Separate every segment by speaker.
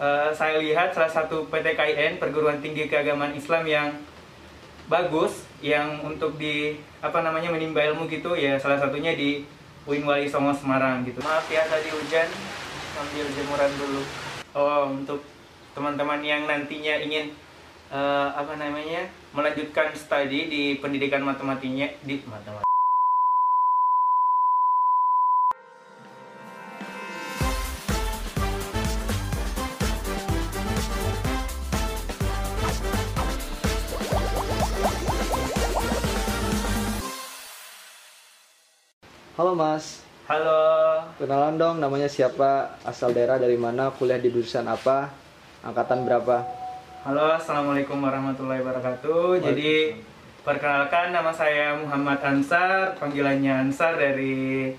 Speaker 1: eh, saya lihat salah satu PTKIN perguruan tinggi keagamaan Islam yang bagus yang untuk di apa namanya menimba ilmu gitu ya salah satunya di UIN Wali Songo Semarang gitu. Maaf ya tadi hujan ambil jemuran dulu. Oh untuk teman-teman yang nantinya ingin eh, apa namanya melanjutkan studi di pendidikan matematiknya di matematika
Speaker 2: Halo Mas,
Speaker 1: Halo,
Speaker 2: kenalan dong namanya siapa, asal daerah dari mana, kuliah di jurusan apa, angkatan berapa?
Speaker 1: halo, assalamualaikum warahmatullahi wabarakatuh. Jadi perkenalkan nama saya Muhammad Ansar, panggilannya Ansar dari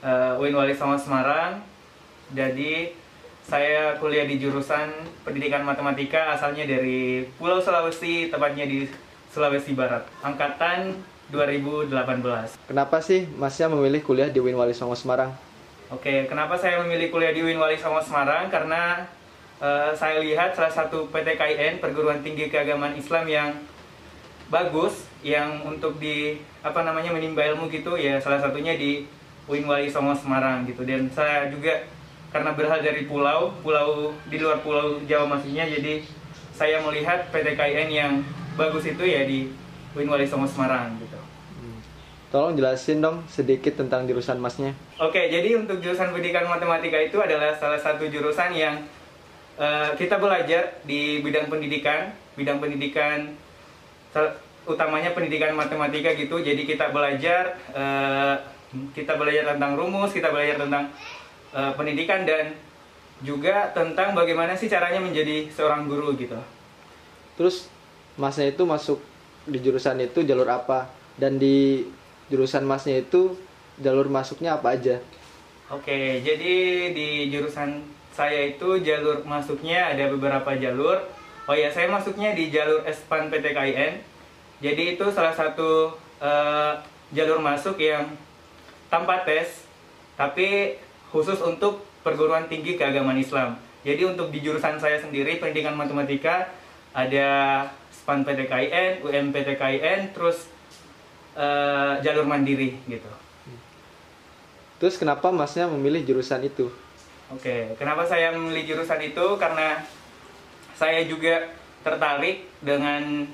Speaker 1: eh, UIN Wali Songo Semarang. Jadi saya kuliah di jurusan Pendidikan Matematika asalnya dari Pulau Sulawesi, tepatnya di Sulawesi Barat, angkatan 2018.
Speaker 2: Kenapa sih Masnya memilih kuliah di Win Wali Songo Semarang?
Speaker 1: Oke, kenapa saya memilih kuliah di UIN Wali Songo Semarang? Karena eh, saya lihat salah satu PTKIN perguruan tinggi keagamaan Islam yang bagus, yang untuk di apa namanya menimba ilmu gitu ya salah satunya di UIN Wali Songo Semarang gitu. Dan saya juga karena berasal dari pulau, pulau di luar pulau Jawa maksudnya, jadi saya melihat PTKIN yang bagus itu ya di UIN Wali Songo Semarang gitu.
Speaker 2: Tolong jelasin dong sedikit tentang jurusan Masnya.
Speaker 1: Oke, jadi untuk jurusan pendidikan matematika itu adalah salah satu jurusan yang eh, kita belajar di bidang pendidikan, bidang pendidikan utamanya pendidikan matematika gitu. Jadi kita belajar eh, kita belajar tentang rumus, kita belajar tentang eh, pendidikan dan juga tentang bagaimana sih caranya menjadi seorang guru gitu.
Speaker 2: Terus Masnya itu masuk di jurusan itu jalur apa? Dan di jurusan Masnya itu jalur masuknya apa aja?
Speaker 1: Oke, jadi di jurusan saya itu jalur masuknya ada beberapa jalur. Oh ya, saya masuknya di jalur Espan PTKIN. Jadi itu salah satu eh, jalur masuk yang tanpa tes, tapi khusus untuk perguruan tinggi keagamaan Islam. Jadi untuk di jurusan saya sendiri pendidikan matematika ada SPAN PTKIN, UM PTKIN, terus eh, jalur mandiri gitu.
Speaker 2: Terus kenapa Masnya memilih jurusan itu?
Speaker 1: Oke, kenapa saya memilih jurusan itu? Karena saya juga tertarik dengan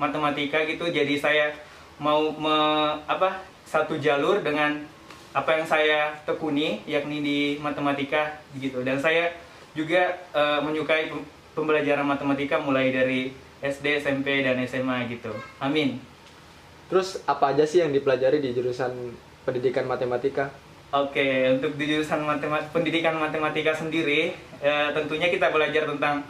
Speaker 1: matematika gitu. Jadi saya mau me, apa satu jalur dengan apa yang saya tekuni, yakni di matematika gitu. Dan saya juga eh, menyukai pem- pembelajaran matematika mulai dari SD, SMP, dan SMA gitu. Amin.
Speaker 2: Terus apa aja sih yang dipelajari di jurusan pendidikan matematika?
Speaker 1: Oke, untuk di jurusan pendidikan matematika sendiri, eh, tentunya kita belajar tentang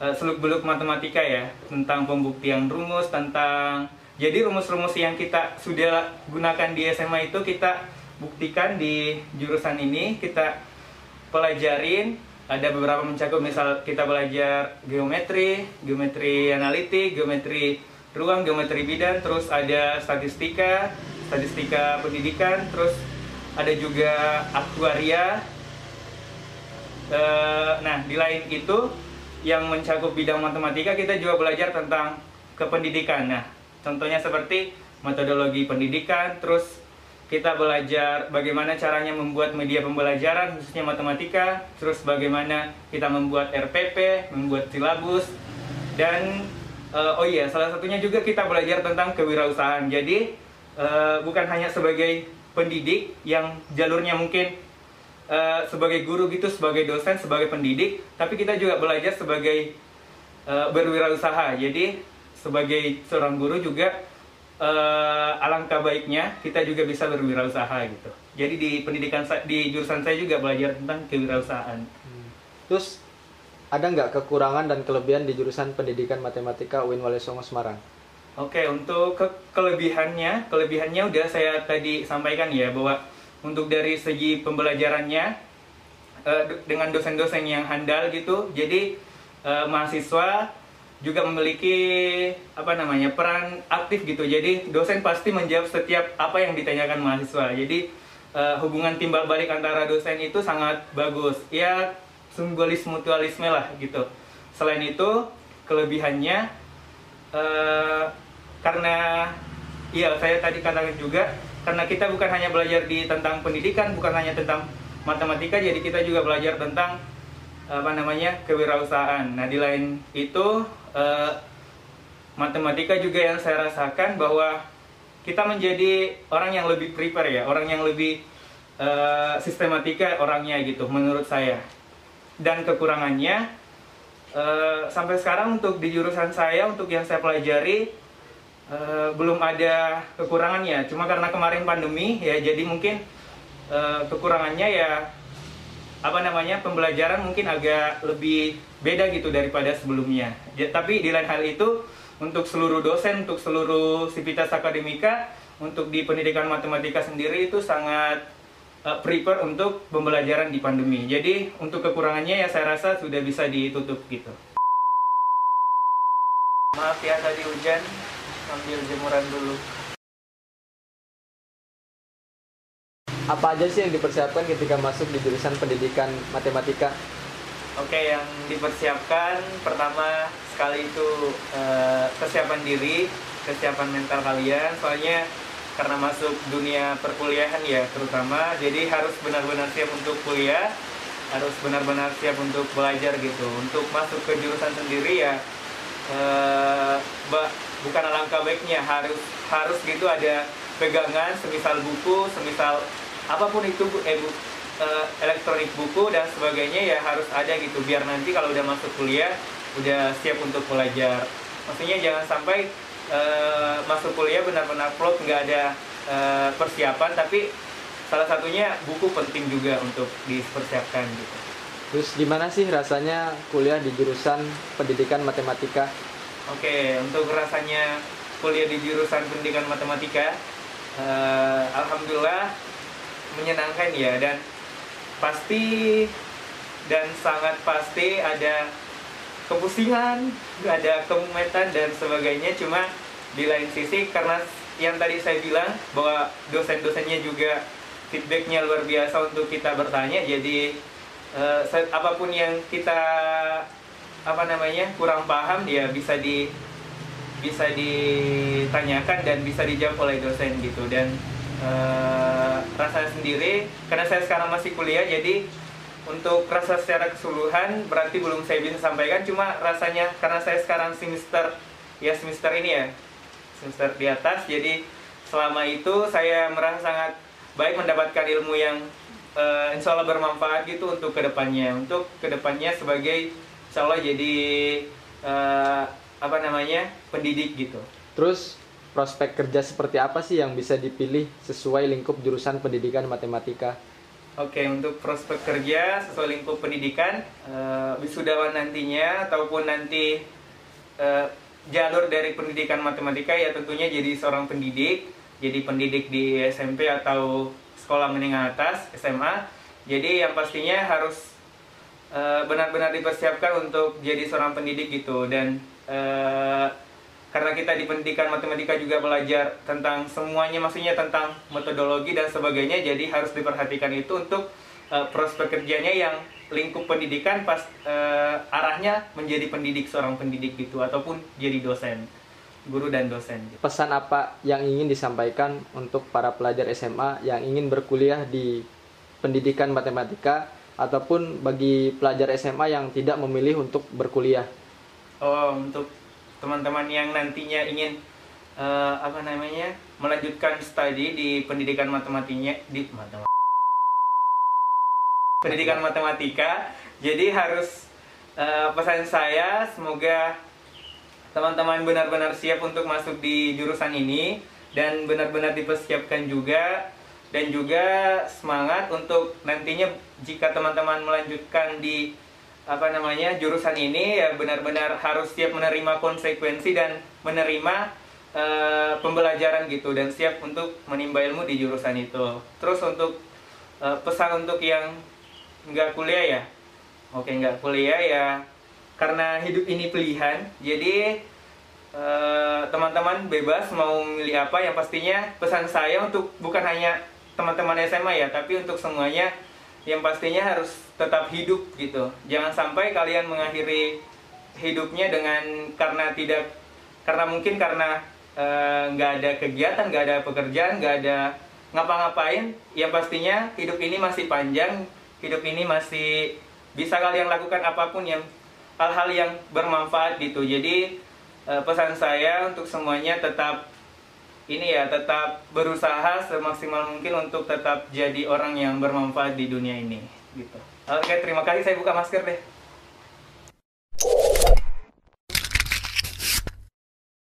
Speaker 1: eh, seluk-beluk matematika ya, tentang pembuktian rumus, tentang jadi rumus-rumus yang kita sudah gunakan di SMA itu kita buktikan di jurusan ini, kita pelajarin. Ada beberapa mencakup, misal kita belajar geometri, geometri analitik, geometri ruang, geometri bidang, terus ada statistika, statistika pendidikan, terus ada juga aktuaria. Eh, nah, di lain itu yang mencakup bidang matematika kita juga belajar tentang kependidikan. Nah, contohnya seperti metodologi pendidikan, terus kita belajar bagaimana caranya membuat media pembelajaran khususnya matematika, terus bagaimana kita membuat RPP, membuat silabus dan eh, oh iya, salah satunya juga kita belajar tentang kewirausahaan. Jadi eh, bukan hanya sebagai pendidik yang jalurnya mungkin eh, sebagai guru gitu, sebagai dosen, sebagai pendidik, tapi kita juga belajar sebagai eh, berwirausaha. Jadi sebagai seorang guru juga eh, alangkah baiknya kita juga bisa berwirausaha gitu. Jadi di pendidikan di jurusan saya juga belajar tentang kewirausahaan.
Speaker 2: Terus ada nggak kekurangan dan kelebihan di jurusan pendidikan matematika UIN Wali Songo Semarang?
Speaker 1: Oke, untuk ke- kelebihannya, kelebihannya udah saya tadi sampaikan ya bahwa untuk dari segi pembelajarannya eh, dengan dosen-dosen yang handal gitu, jadi eh, mahasiswa juga memiliki apa namanya peran aktif gitu. Jadi dosen pasti menjawab setiap apa yang ditanyakan mahasiswa. Jadi eh, hubungan timbal balik antara dosen itu sangat bagus. Ya simbolis mutualisme lah gitu. Selain itu kelebihannya eh, karena iya saya tadi katakan juga karena kita bukan hanya belajar di tentang pendidikan bukan hanya tentang matematika jadi kita juga belajar tentang apa namanya kewirausahaan. Nah di lain itu eh, matematika juga yang saya rasakan bahwa kita menjadi orang yang lebih prepare ya orang yang lebih eh, sistematika orangnya gitu menurut saya dan kekurangannya eh, sampai sekarang untuk di jurusan saya untuk yang saya pelajari eh, belum ada kekurangannya. Cuma karena kemarin pandemi ya jadi mungkin eh, kekurangannya ya apa namanya pembelajaran mungkin agak lebih beda gitu daripada sebelumnya. Ya, tapi di lain hal itu untuk seluruh dosen untuk seluruh sivitas akademika untuk di pendidikan matematika sendiri itu sangat uh, prepare untuk pembelajaran di pandemi. Jadi untuk kekurangannya ya saya rasa sudah bisa ditutup gitu. Maaf ya tadi hujan, ambil jemuran dulu.
Speaker 2: Apa aja sih yang dipersiapkan ketika masuk di jurusan pendidikan matematika?
Speaker 1: Oke, yang dipersiapkan pertama sekali itu eh, kesiapan diri, kesiapan mental kalian. Soalnya karena masuk dunia perkuliahan ya terutama, jadi harus benar-benar siap untuk kuliah, harus benar-benar siap untuk belajar gitu. Untuk masuk ke jurusan sendiri ya eh, bukan alangkah baiknya. Harus harus gitu ada pegangan, semisal buku, semisal apa pun itu eh, bu- eh, elektronik buku dan sebagainya ya harus ada gitu. Biar nanti kalau udah masuk kuliah udah siap untuk belajar. Maksudnya jangan sampai eh, masuk kuliah benar-benar plot nggak ada eh, persiapan tapi salah satunya buku penting juga untuk dipersiapkan gitu
Speaker 2: Terus gimana sih rasanya kuliah di jurusan pendidikan matematika?
Speaker 1: Oke, untuk rasanya kuliah di jurusan pendidikan matematika, eh, alhamdulillah menyenangkan ya dan pasti dan sangat pasti ada kepusingan, ada kemumetan dan sebagainya. Cuma di lain sisi karena yang tadi saya bilang bahwa dosen-dosennya juga feedbacknya luar biasa untuk kita bertanya, jadi eh, apa pun yang kita apa namanya kurang paham dia bisa di bisa ditanyakan dan bisa dijawab oleh dosen gitu dan eh, rasanya sendiri karena saya sekarang masih kuliah jadi untuk rasa secara keseluruhan berarti belum saya bisa sampaikan. Cuma rasanya karena saya sekarang semester ya semester ini ya semester di atas. Jadi selama itu saya merasa sangat baik mendapatkan ilmu yang eh, insya Allah bermanfaat gitu untuk ke depannya. Untuk ke depannya sebagai insya Allah jadi eh, apa namanya pendidik gitu.
Speaker 2: Terus prospek kerja seperti apa sih yang bisa dipilih sesuai lingkup jurusan pendidikan matematika?
Speaker 1: Oke, untuk prospek kerja sesuai lingkup pendidikan, eh, wisudawan nantinya ataupun nanti eh, jalur dari pendidikan matematika ya tentunya jadi seorang pendidik, jadi pendidik di SMP atau sekolah menengah atas SMA. Jadi yang pastinya harus eh, benar-benar dipersiapkan untuk jadi seorang pendidik gitu dan karena kita di pendidikan matematika juga belajar tentang semuanya maksudnya tentang metodologi dan sebagainya jadi harus diperhatikan itu untuk eh, prospek kerjanya yang lingkup pendidikan pas eh, arahnya menjadi pendidik seorang pendidik gitu ataupun jadi dosen guru dan dosen gitu.
Speaker 2: Pesan apa yang ingin disampaikan untuk para pelajar SMA yang ingin berkuliah di pendidikan matematika ataupun bagi pelajar SMA yang tidak memilih untuk berkuliah?
Speaker 1: Oh, untuk teman-teman yang nantinya ingin eh, apa namanya melanjutkan studi di pendidikan matematikanya di matematika pendidikan matematika. Jadi harus eh, pesan saya semoga teman-teman benar-benar siap untuk masuk di jurusan ini dan benar-benar dipersiapkan juga dan juga semangat untuk nantinya jika teman-teman melanjutkan di apa namanya jurusan ini ya benar-benar harus siap menerima konsekuensi dan menerima eh, pembelajaran gitu dan siap untuk menimba ilmu di jurusan itu. Terus untuk eh, pesan untuk yang nggak kuliah ya, oke nggak kuliah ya karena hidup ini pilihan. Jadi eh, teman-teman bebas mau milih apa yang pastinya pesan saya untuk bukan hanya teman-teman SMA ya, tapi untuk semuanya yang pastinya harus tetap hidup gitu. Jangan sampai kalian mengakhiri hidupnya dengan karena tidak karena mungkin karena eh, nggak ada kegiatan nggak ada pekerjaan nggak ada ngapa-ngapain yang pastinya hidup ini masih panjang hidup ini masih bisa kalian lakukan apa pun yang hal-hal yang bermanfaat gitu. Jadi eh, pesan saya untuk semuanya tetap ini ya tetap berusaha semaksimal mungkin untuk tetap jadi orang yang bermanfaat di dunia ini gitu. Oke, terima kasih saya buka masker deh.